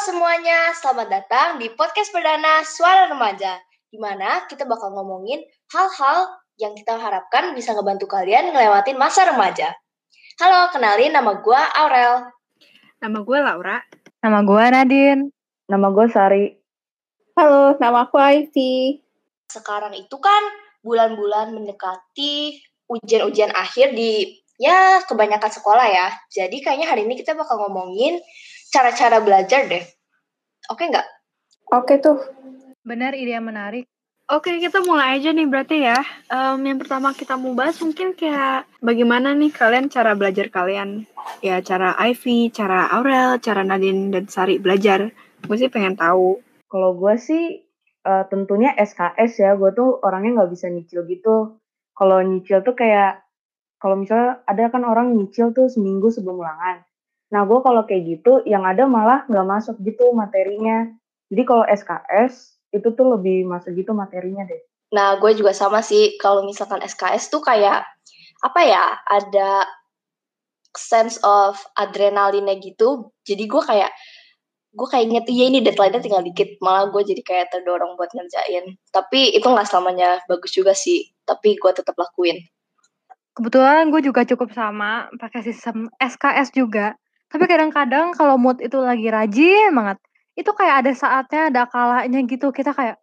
semuanya, selamat datang di podcast perdana Suara Remaja, di mana kita bakal ngomongin hal-hal yang kita harapkan bisa ngebantu kalian ngelewatin masa remaja. Halo, kenalin nama gue Aurel. Nama gue Laura. Nama gue Nadine. Nama gue Sari. Halo, nama aku Ivy. Sekarang itu kan bulan-bulan mendekati ujian-ujian akhir di ya kebanyakan sekolah ya. Jadi kayaknya hari ini kita bakal ngomongin cara-cara belajar deh. Oke nggak? Oke tuh. Benar ide yang menarik. Oke, kita mulai aja nih berarti ya. Um, yang pertama kita mau bahas mungkin kayak bagaimana nih kalian cara belajar kalian. Ya, cara Ivy, cara Aurel, cara Nadine dan Sari belajar. Gue sih pengen tahu. Kalau gue sih uh, tentunya SKS ya. Gue tuh orangnya nggak bisa nyicil gitu. Kalau nyicil tuh kayak, kalau misalnya ada kan orang nyicil tuh seminggu sebelum ulangan. Nah, gue kalau kayak gitu, yang ada malah nggak masuk gitu materinya. Jadi kalau SKS, itu tuh lebih masuk gitu materinya deh. Nah, gue juga sama sih. Kalau misalkan SKS tuh kayak, apa ya, ada sense of adrenalinnya gitu. Jadi gue kayak, gue kayak inget, iya ini deadline-nya tinggal dikit. Malah gue jadi kayak terdorong buat ngerjain. Tapi itu nggak selamanya bagus juga sih. Tapi gue tetap lakuin. Kebetulan gue juga cukup sama, pakai sistem SKS juga. Tapi kadang-kadang kalau mood itu lagi rajin banget, itu kayak ada saatnya, ada kalanya gitu. Kita kayak,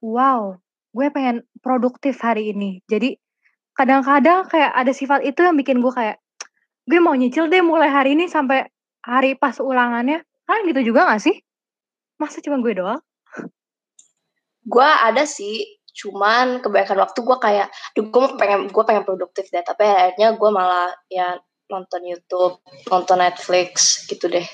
wow, gue pengen produktif hari ini. Jadi kadang-kadang kayak ada sifat itu yang bikin gue kayak, gue mau nyicil deh mulai hari ini sampai hari pas ulangannya. Kan gitu juga gak sih? Masa cuma gue doang? Gue ada sih, cuman kebanyakan waktu gue kayak, gue pengen gue pengen produktif deh. Tapi akhirnya gue malah ya nonton YouTube, nonton Netflix gitu deh.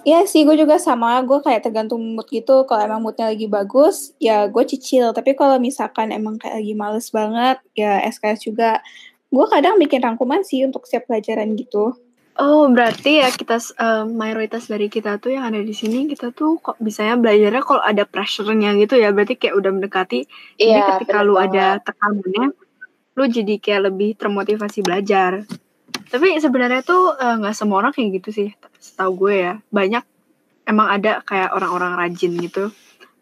Iya sih, gue juga sama. Gue kayak tergantung mood gitu. Kalau emang moodnya lagi bagus, ya gue cicil. Tapi kalau misalkan emang kayak lagi males banget, ya SKS juga. Gue kadang bikin rangkuman sih untuk setiap pelajaran gitu. Oh, berarti ya kita uh, mayoritas dari kita tuh yang ada di sini kita tuh kok bisanya belajarnya kalau ada pressure-nya gitu ya. Berarti kayak udah mendekati. Iya, jadi ketika lu banget. ada tekanannya, lu jadi kayak lebih termotivasi belajar. Tapi sebenarnya tuh nggak uh, semua orang kayak gitu sih, setahu gue ya. Banyak emang ada kayak orang-orang rajin gitu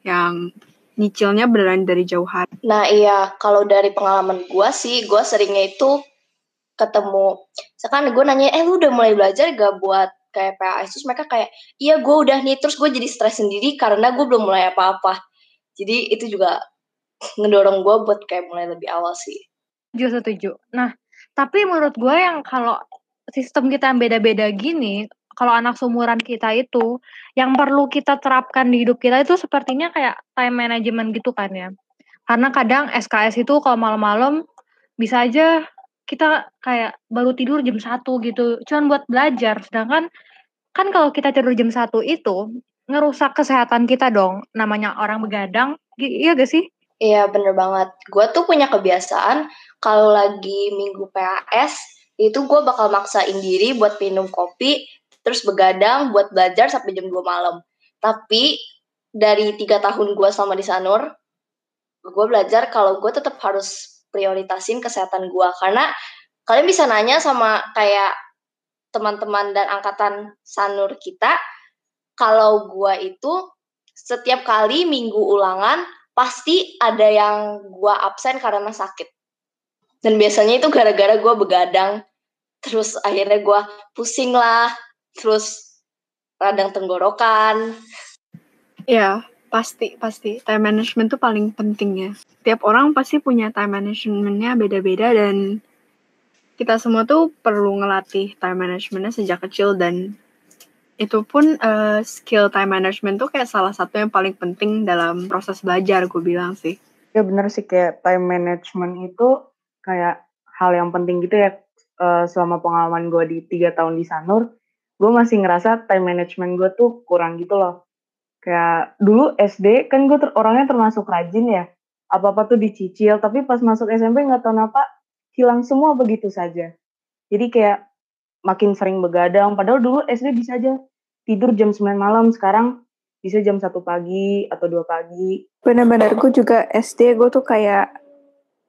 yang nyicilnya beneran dari jauh hari. Nah iya, kalau dari pengalaman gue sih, gue seringnya itu ketemu, sekarang gue nanya, eh lu udah mulai belajar gak buat kayak PAS? Terus mereka kayak, iya gue udah nih, terus gue jadi stres sendiri karena gue belum mulai apa-apa. Jadi itu juga ngedorong gue buat kayak mulai lebih awal sih. Setuju, setuju. Nah, tapi menurut gue yang kalau sistem kita yang beda-beda gini, kalau anak seumuran kita itu, yang perlu kita terapkan di hidup kita itu sepertinya kayak time management gitu kan ya. Karena kadang SKS itu kalau malam-malam bisa aja kita kayak baru tidur jam satu gitu, cuman buat belajar. Sedangkan kan kalau kita tidur jam satu itu ngerusak kesehatan kita dong. Namanya orang begadang, iya gak sih? Iya bener banget. Gue tuh punya kebiasaan kalau lagi minggu PAS itu gue bakal maksain diri buat minum kopi terus begadang buat belajar sampai jam 2 malam. Tapi dari tiga tahun gue selama di Sanur, gue belajar kalau gue tetap harus prioritasin kesehatan gue karena kalian bisa nanya sama kayak teman-teman dan angkatan Sanur kita kalau gue itu setiap kali minggu ulangan pasti ada yang gue absen karena sakit. Dan biasanya itu gara-gara gue begadang, terus akhirnya gue pusing lah, terus radang tenggorokan. Ya, pasti, pasti. Time management tuh paling penting ya. Tiap orang pasti punya time managementnya beda-beda dan kita semua tuh perlu ngelatih time managementnya sejak kecil dan itu pun uh, skill time management tuh kayak salah satu yang paling penting dalam proses belajar gue bilang sih. Ya bener sih kayak time management itu kayak hal yang penting gitu ya uh, selama pengalaman gue di tiga tahun di Sanur, gue masih ngerasa time management gue tuh kurang gitu loh. Kayak dulu SD kan gue ter orangnya termasuk rajin ya, apa-apa tuh dicicil, tapi pas masuk SMP nggak tahu kenapa hilang semua begitu saja. Jadi kayak makin sering begadang padahal dulu SD bisa aja tidur jam 9 malam sekarang bisa jam satu pagi atau dua pagi bener-bener gue juga SD gue tuh kayak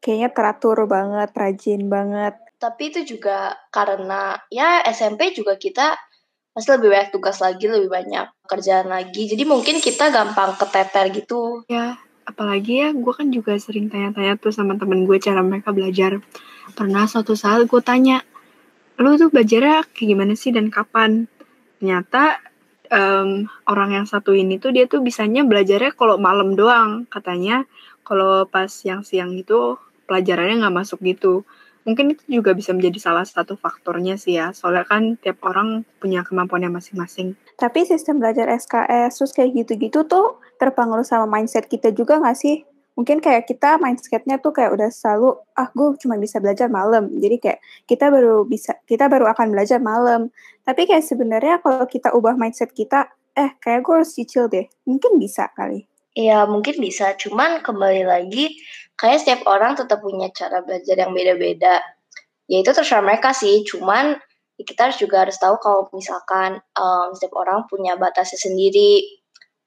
kayaknya teratur banget rajin banget tapi itu juga karena ya SMP juga kita pasti lebih banyak tugas lagi, lebih banyak kerjaan lagi. Jadi mungkin kita gampang keteter gitu. Ya, apalagi ya gue kan juga sering tanya-tanya tuh sama temen gue cara mereka belajar. Pernah suatu saat gue tanya, lu tuh belajarnya kayak gimana sih dan kapan? Ternyata um, orang yang satu ini tuh dia tuh bisanya belajarnya kalau malam doang katanya. Kalau pas siang-siang itu pelajarannya nggak masuk gitu. Mungkin itu juga bisa menjadi salah satu faktornya sih ya soalnya kan tiap orang punya kemampuannya masing-masing. Tapi sistem belajar SKS terus kayak gitu-gitu tuh terpengaruh sama mindset kita juga nggak sih mungkin kayak kita mindsetnya tuh kayak udah selalu ah gue cuma bisa belajar malam. Jadi kayak kita baru bisa kita baru akan belajar malam. Tapi kayak sebenarnya kalau kita ubah mindset kita eh kayak gue harus cicil deh. Mungkin bisa kali. Iya mungkin bisa, cuman kembali lagi kayak setiap orang tetap punya cara belajar yang beda-beda. Ya itu terserah mereka sih, cuman ya kita harus juga harus tahu kalau misalkan um, setiap orang punya batasnya sendiri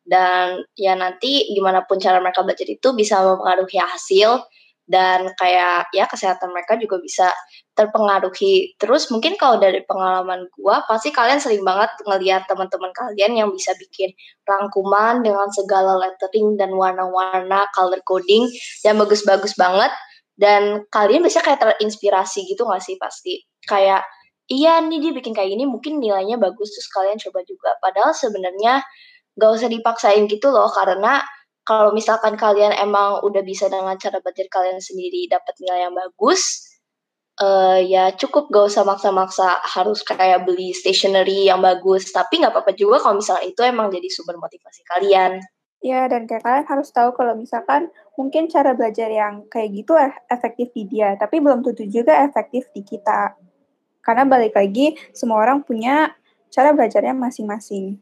dan ya nanti gimana pun cara mereka belajar itu bisa mempengaruhi hasil dan kayak ya kesehatan mereka juga bisa terpengaruhi. Terus mungkin kalau dari pengalaman gua pasti kalian sering banget ngelihat teman-teman kalian yang bisa bikin rangkuman dengan segala lettering dan warna-warna color coding yang bagus-bagus banget. Dan kalian bisa kayak terinspirasi gitu gak sih pasti? Kayak iya nih dia bikin kayak gini mungkin nilainya bagus terus kalian coba juga. Padahal sebenarnya gak usah dipaksain gitu loh karena kalau misalkan kalian emang udah bisa dengan cara belajar kalian sendiri dapat nilai yang bagus uh, ya cukup gak usah maksa-maksa harus kayak beli stationery yang bagus tapi nggak apa-apa juga kalau misalnya itu emang jadi sumber motivasi kalian Ya, dan kayak kalian harus tahu kalau misalkan mungkin cara belajar yang kayak gitu eh, efektif di dia, tapi belum tentu juga efektif di kita. Karena balik lagi, semua orang punya cara belajarnya masing-masing.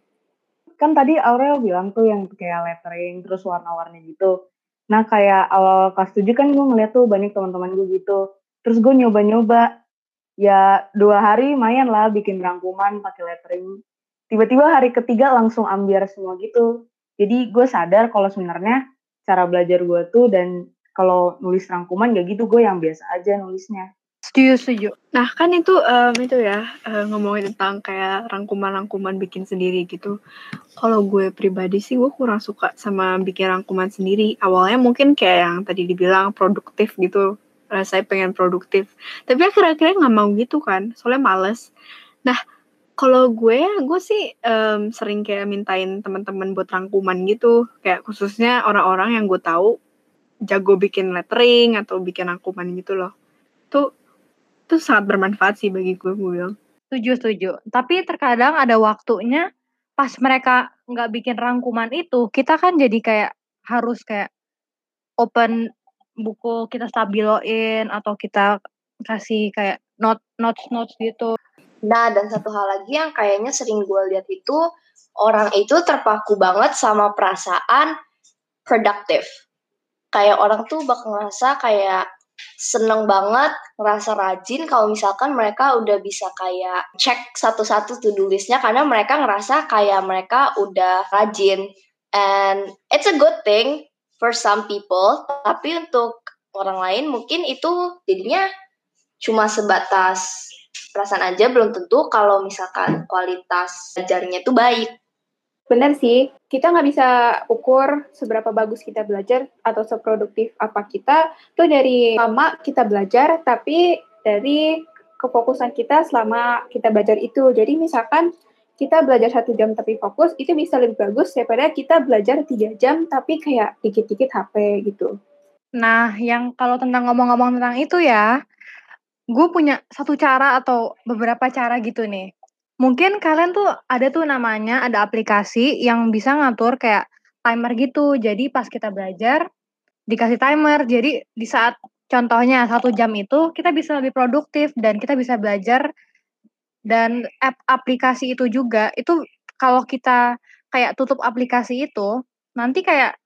Kan tadi Aurel bilang tuh yang kayak lettering, terus warna-warni gitu. Nah, kayak awal kelas 7 kan gue ngeliat tuh banyak teman-teman gue gitu. Terus gue nyoba-nyoba. Ya dua hari main lah bikin rangkuman pakai lettering. Tiba-tiba hari ketiga langsung ambiar semua gitu. Jadi gue sadar kalau sebenarnya cara belajar gue tuh dan kalau nulis rangkuman ya gitu gue yang biasa aja nulisnya Setuju, setuju. Nah, kan itu um, itu ya uh, ngomongin tentang kayak rangkuman-rangkuman bikin sendiri gitu. Kalau gue pribadi sih gue kurang suka sama bikin rangkuman sendiri. Awalnya mungkin kayak yang tadi dibilang produktif gitu saya pengen produktif tapi akhir-akhirnya nggak mau gitu kan soalnya males nah kalau gue gue sih um, sering kayak mintain teman-teman buat rangkuman gitu kayak khususnya orang-orang yang gue tahu jago bikin lettering atau bikin rangkuman gitu loh tuh tuh sangat bermanfaat sih bagi gue gue bilang setuju setuju tapi terkadang ada waktunya pas mereka nggak bikin rangkuman itu kita kan jadi kayak harus kayak open buku kita stabiloin atau kita kasih kayak note notes notes gitu. Nah dan satu hal lagi yang kayaknya sering gue lihat itu orang itu terpaku banget sama perasaan produktif. Kayak orang tuh bakal ngerasa kayak seneng banget, ngerasa rajin kalau misalkan mereka udah bisa kayak cek satu-satu to-do listnya karena mereka ngerasa kayak mereka udah rajin. And it's a good thing for some people, tapi untuk orang lain mungkin itu jadinya cuma sebatas perasaan aja belum tentu kalau misalkan kualitas belajarnya itu baik. Benar sih, kita nggak bisa ukur seberapa bagus kita belajar atau seproduktif apa kita tuh dari lama kita belajar, tapi dari kefokusan kita selama kita belajar itu. Jadi misalkan kita belajar satu jam tapi fokus itu bisa lebih bagus daripada kita belajar tiga jam tapi kayak dikit-dikit HP gitu. Nah, yang kalau tentang ngomong-ngomong tentang itu ya, gue punya satu cara atau beberapa cara gitu nih. Mungkin kalian tuh ada tuh namanya ada aplikasi yang bisa ngatur kayak timer gitu. Jadi pas kita belajar dikasih timer. Jadi di saat contohnya satu jam itu kita bisa lebih produktif dan kita bisa belajar dan app aplikasi itu juga, itu kalau kita kayak tutup aplikasi itu, nanti kayak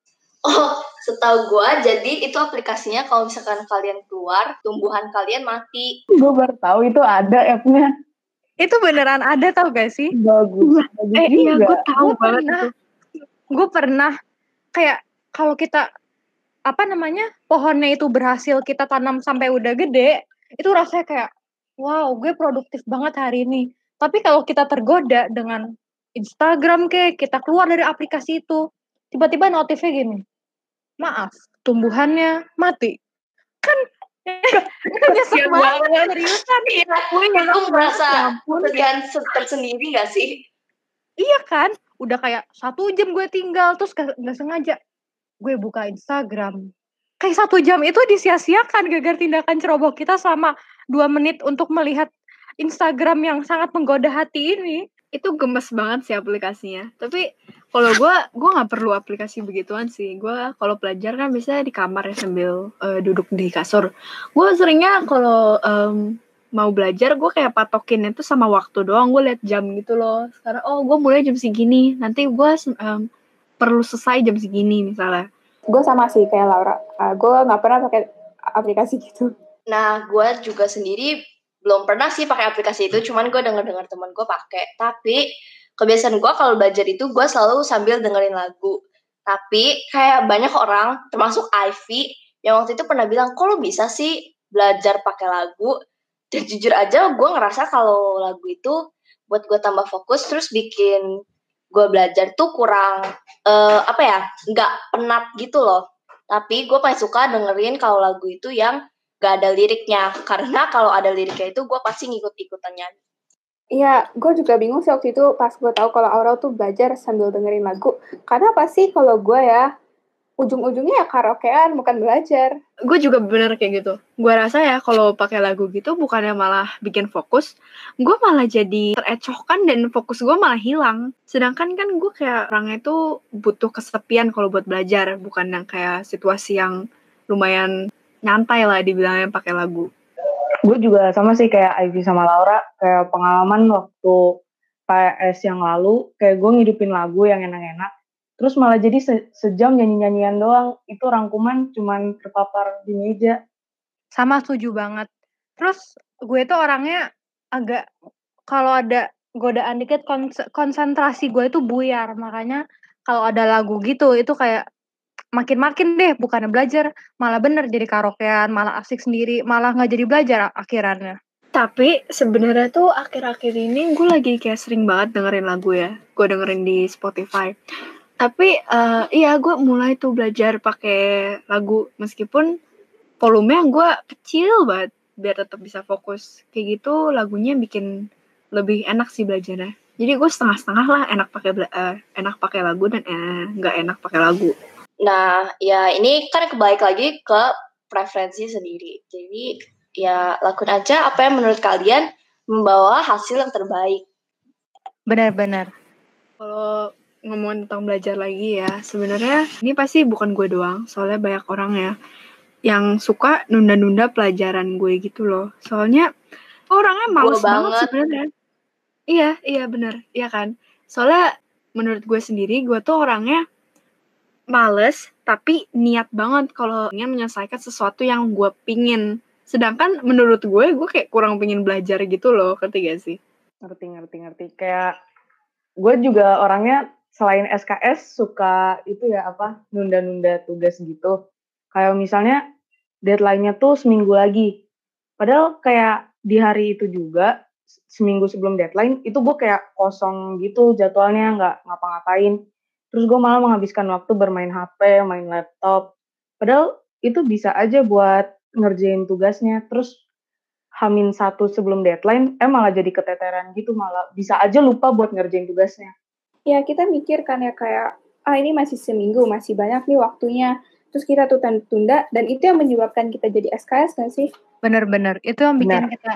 Oh, setahu gua jadi itu aplikasinya kalau misalkan kalian keluar, tumbuhan kalian mati. Gue baru tahu itu ada app-nya. Itu beneran ada tau gak sih? Bagus. bagus eh iya gue tahu gua banget pernah, Gue pernah kayak kalau kita apa namanya pohonnya itu berhasil kita tanam sampai udah gede, itu rasanya kayak wow gue produktif banget hari ini Tapi kalau kita tergoda dengan Instagram ke kita keluar dari aplikasi itu, tiba-tiba notifnya gini. Maaf, tumbuhannya mati. Nyesek banget seriusan. Iya, gue itu merasa kerjaan tersendiri gak sih? Iya kan, udah kayak satu jam gue tinggal terus nggak sengaja gue buka Instagram. Kayak satu jam itu disia-siakan gara-gara tindakan ceroboh kita selama dua menit untuk melihat Instagram yang sangat menggoda hati ini. Itu gemes banget sih aplikasinya. Tapi kalau gue, gue nggak perlu aplikasi begituan sih. Gue kalau belajar kan biasanya di kamar ya sambil uh, duduk di kasur. Gue seringnya kalau um, mau belajar gue kayak patokin itu sama waktu doang gue liat jam gitu loh sekarang oh gue mulai jam segini nanti gue um, perlu selesai jam segini misalnya gue sama sih kayak Laura uh, gue nggak pernah pakai aplikasi gitu nah gue juga sendiri belum pernah sih pakai aplikasi itu cuman gue denger dengar teman gue pakai. Tapi kebiasaan gue kalau belajar itu gue selalu sambil dengerin lagu. Tapi kayak banyak orang termasuk Ivy yang waktu itu pernah bilang kok lo bisa sih belajar pakai lagu? Dan jujur aja gue ngerasa kalau lagu itu buat gue tambah fokus terus bikin gue belajar tuh kurang uh, apa ya nggak penat gitu loh. Tapi gue paling suka dengerin kalau lagu itu yang gak ada liriknya karena kalau ada liriknya itu gue pasti ngikut-ikutan nyanyi Iya, gue juga bingung sih waktu itu pas gue tahu kalau Aurel tuh belajar sambil dengerin lagu. Karena pasti kalau gue ya ujung-ujungnya ya karaokean bukan belajar. Gue juga bener kayak gitu. Gue rasa ya kalau pakai lagu gitu bukannya malah bikin fokus, gue malah jadi terecohkan dan fokus gue malah hilang. Sedangkan kan gue kayak orang itu butuh kesepian kalau buat belajar, bukan yang kayak situasi yang lumayan nyantai lah dibilangnya pakai lagu. Gue juga sama sih kayak Ivy sama Laura, kayak pengalaman waktu PS yang lalu, kayak gue ngidupin lagu yang enak-enak, terus malah jadi se sejam nyanyi-nyanyian doang. Itu rangkuman cuman terpapar di meja. Sama setuju banget. Terus gue tuh orangnya agak kalau ada godaan dikit konsentrasi gue itu buyar. Makanya kalau ada lagu gitu itu kayak makin-makin deh bukannya belajar malah bener jadi karaokean malah asik sendiri malah nggak jadi belajar akhirannya tapi sebenarnya tuh akhir-akhir ini gue lagi kayak sering banget dengerin lagu ya gue dengerin di Spotify tapi, uh, iya gue mulai tuh belajar pakai lagu meskipun volumenya gue kecil banget biar tetap bisa fokus. Kayak gitu lagunya bikin lebih enak sih belajarnya. Jadi gue setengah-setengah lah enak pakai uh, enak pakai lagu dan eh, nggak enak pakai lagu. Nah, ya ini kan kebalik lagi ke preferensi sendiri. Jadi ya lakukan aja apa yang menurut kalian membawa hasil yang terbaik. Benar-benar. Kalau ngomongin tentang belajar lagi ya, sebenarnya ini pasti bukan gue doang, soalnya banyak orang ya yang suka nunda-nunda pelajaran gue gitu loh. Soalnya orangnya males banget, banget sebenarnya. Iya, iya bener, iya kan. Soalnya menurut gue sendiri, gue tuh orangnya males, tapi niat banget kalau ingin menyelesaikan sesuatu yang gue pingin. Sedangkan menurut gue, gue kayak kurang pingin belajar gitu loh, ngerti gak sih? Ngerti, ngerti, ngerti. Kayak gue juga orangnya selain SKS suka itu ya apa nunda-nunda tugas gitu. Kayak misalnya deadline-nya tuh seminggu lagi. Padahal kayak di hari itu juga seminggu sebelum deadline itu gue kayak kosong gitu jadwalnya nggak ngapa-ngapain. Terus gue malah menghabiskan waktu bermain HP, main laptop. Padahal itu bisa aja buat ngerjain tugasnya. Terus hamin satu sebelum deadline, eh malah jadi keteteran gitu malah bisa aja lupa buat ngerjain tugasnya ya kita mikir kan ya kayak ah ini masih seminggu masih banyak nih waktunya terus kita tuh tunda dan itu yang menyebabkan kita jadi SKS kan sih bener-bener itu yang bikin Bener. kita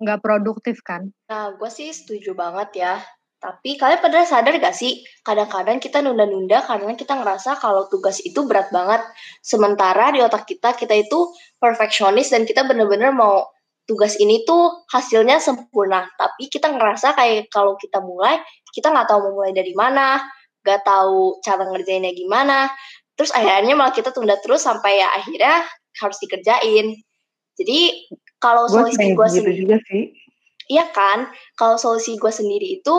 nggak produktif kan nah gue sih setuju banget ya tapi kalian pernah sadar gak sih kadang-kadang kita nunda-nunda karena kita ngerasa kalau tugas itu berat banget sementara di otak kita kita itu perfeksionis dan kita bener-bener mau tugas ini tuh hasilnya sempurna tapi kita ngerasa kayak kalau kita mulai kita nggak tahu mau mulai dari mana, nggak tahu cara ngerjainnya gimana. Terus akhirnya malah kita tunda terus sampai ya akhirnya harus dikerjain. Jadi kalau solusi gue gitu sendiri, juga sih. iya kan? Kalau solusi gue sendiri itu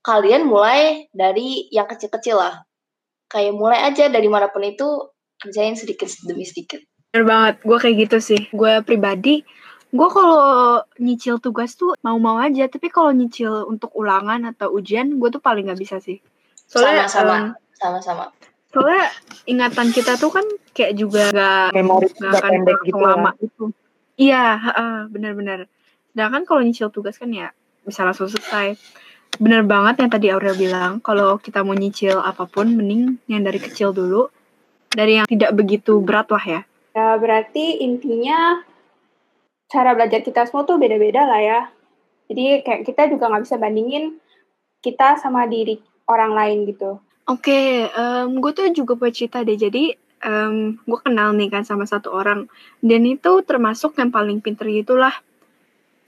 kalian mulai dari yang kecil-kecil lah. Kayak mulai aja dari mana pun itu kerjain sedikit demi sedikit. Bener banget, gue kayak gitu sih. Gue pribadi Gue kalau nyicil tugas tuh mau-mau aja, tapi kalau nyicil untuk ulangan atau ujian, gue tuh paling nggak bisa sih. Soalnya sama-sama, sama-sama. Soalnya ingatan kita tuh kan kayak juga gak, memori gak akan pendek gitu lama ya. itu. Iya, uh, benar-benar. Sedangkan kalau nyicil tugas kan ya bisa langsung selesai. Bener banget yang tadi Aurel bilang, kalau kita mau nyicil apa pun, mending yang dari kecil dulu, dari yang tidak begitu berat lah ya. Ya berarti intinya cara belajar kita semua tuh beda-beda lah ya. Jadi kayak kita juga nggak bisa bandingin kita sama diri orang lain gitu. Oke, okay, um, gue tuh juga punya cerita deh. Jadi um, gue kenal nih kan sama satu orang dan itu termasuk yang paling pinter gitulah.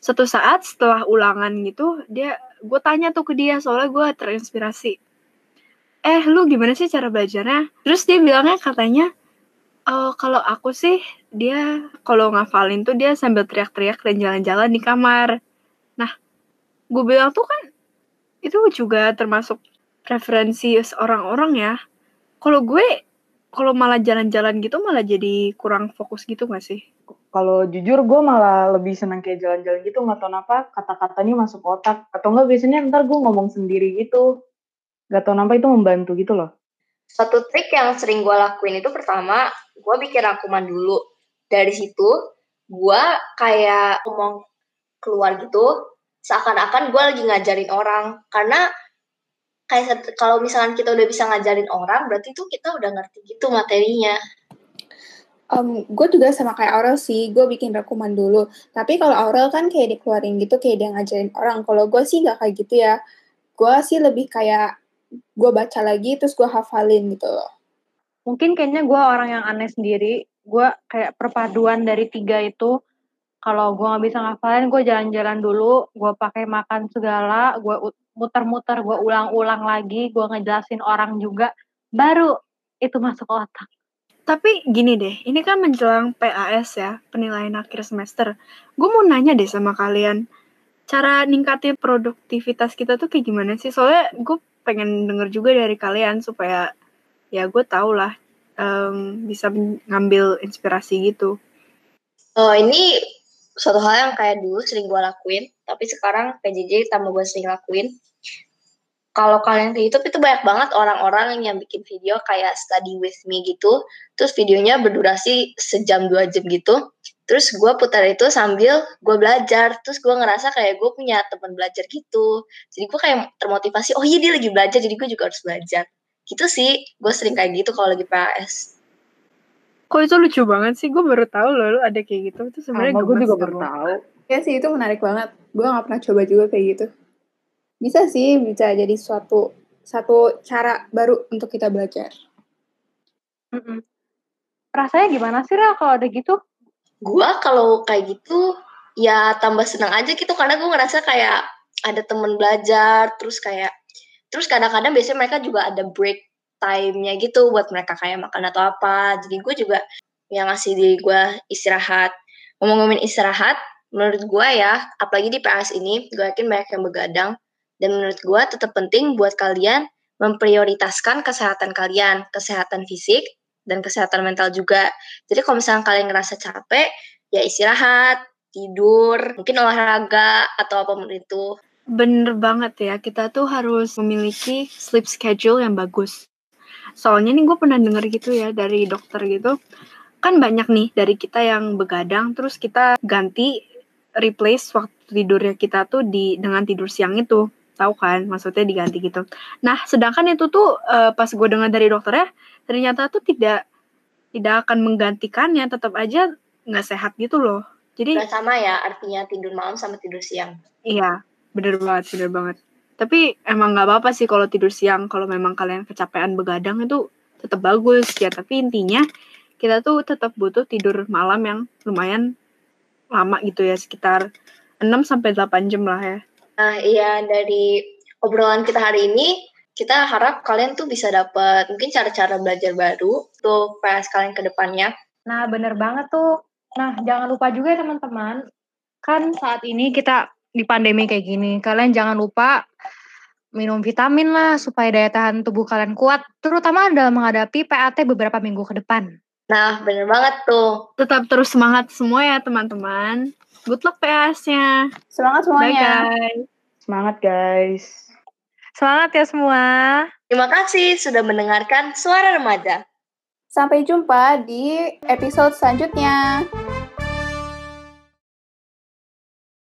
Satu saat setelah ulangan gitu, dia gue tanya tuh ke dia soalnya gue terinspirasi. Eh, lu gimana sih cara belajarnya? Terus dia bilangnya katanya, Oh, kalau aku sih dia kalau ngafalin tuh dia sambil teriak-teriak dan jalan-jalan di kamar. Nah, gue bilang tuh kan itu juga termasuk preferensi orang-orang ya. Kalau gue kalau malah jalan-jalan gitu malah jadi kurang fokus gitu gak sih? Kalau jujur gue malah lebih senang kayak jalan-jalan gitu nggak tau kenapa kata-katanya masuk otak atau enggak biasanya ntar gue ngomong sendiri gitu. Gak tau kenapa itu membantu gitu loh. Satu trik yang sering gue lakuin itu pertama, gue bikin rangkuman dulu. Dari situ, gue kayak ngomong keluar gitu, seakan-akan gue lagi ngajarin orang. Karena kayak kalau misalkan kita udah bisa ngajarin orang, berarti itu kita udah ngerti gitu materinya. Um, gue juga sama kayak Aurel sih, gue bikin rekuman dulu. Tapi kalau Aurel kan kayak dikeluarin gitu, kayak dia ngajarin orang. Kalau gue sih gak kayak gitu ya. Gue sih lebih kayak gue baca lagi terus gue hafalin gitu loh. Mungkin kayaknya gue orang yang aneh sendiri. Gue kayak perpaduan dari tiga itu. Kalau gue nggak bisa ngafalin, gue jalan-jalan dulu. Gue pakai makan segala. Gue muter-muter, gue ulang-ulang lagi. Gue ngejelasin orang juga. Baru itu masuk otak. Tapi gini deh, ini kan menjelang PAS ya, penilaian akhir semester. Gue mau nanya deh sama kalian, cara ningkatin produktivitas kita tuh kayak gimana sih? Soalnya gue pengen denger juga dari kalian supaya ya gue tau lah um, bisa ngambil inspirasi gitu. Oh ini suatu hal yang kayak dulu sering gue lakuin, tapi sekarang PJJ tambah gue sering lakuin. Kalau kalian ke YouTube itu banyak banget orang-orang yang bikin video kayak study with me gitu, terus videonya berdurasi sejam dua jam gitu. Terus gue putar itu sambil gue belajar. Terus gue ngerasa kayak gue punya teman belajar gitu. Jadi gue kayak termotivasi, oh iya dia lagi belajar, jadi gue juga harus belajar. Gitu sih, gue sering kayak gitu kalau lagi PAS. Kok itu lucu banget sih? Gue baru tahu loh ada kayak gitu. Itu sebenarnya gue juga baru tahu. Ya sih itu menarik banget. Gue gak pernah coba juga kayak gitu. Bisa sih, bisa jadi suatu satu cara baru untuk kita belajar. Mm -mm. Rasanya gimana sih Ra kalau ada gitu? gue kalau kayak gitu ya tambah senang aja gitu karena gue ngerasa kayak ada temen belajar terus kayak terus kadang-kadang biasanya mereka juga ada break time-nya gitu buat mereka kayak makan atau apa jadi gue juga yang ngasih diri gue istirahat ngomong-ngomongin istirahat menurut gue ya apalagi di PS ini gue yakin banyak yang begadang dan menurut gue tetap penting buat kalian memprioritaskan kesehatan kalian kesehatan fisik dan kesehatan mental juga. Jadi kalau misalnya kalian ngerasa capek, ya istirahat, tidur, mungkin olahraga atau apa pun itu. Bener banget ya, kita tuh harus memiliki sleep schedule yang bagus. Soalnya nih gue pernah denger gitu ya dari dokter gitu, kan banyak nih dari kita yang begadang, terus kita ganti replace waktu tidurnya kita tuh di dengan tidur siang itu tahu kan maksudnya diganti gitu. Nah sedangkan itu tuh uh, pas gue dengar dari dokternya ternyata tuh tidak tidak akan menggantikannya tetap aja nggak sehat gitu loh. Jadi nggak sama ya artinya tidur malam sama tidur siang. Iya bener banget bener banget. Tapi emang nggak apa-apa sih kalau tidur siang kalau memang kalian kecapean begadang itu tetap bagus ya. Tapi intinya kita tuh tetap butuh tidur malam yang lumayan lama gitu ya sekitar 6 sampai 8 jam lah ya. Nah, iya dari obrolan kita hari ini kita harap kalian tuh bisa dapat mungkin cara-cara belajar baru untuk PS kalian ke depannya. Nah, bener banget tuh. Nah, jangan lupa juga teman-teman, kan saat ini kita di pandemi kayak gini, kalian jangan lupa minum vitamin lah supaya daya tahan tubuh kalian kuat, terutama dalam menghadapi PAT beberapa minggu ke depan. Nah, bener banget tuh. Tetap terus semangat semua ya teman-teman. Good luck PS-nya. Semangat semuanya. Bye guys. Semangat guys. Semangat ya semua. Terima kasih sudah mendengarkan Suara Remaja. Sampai jumpa di episode selanjutnya.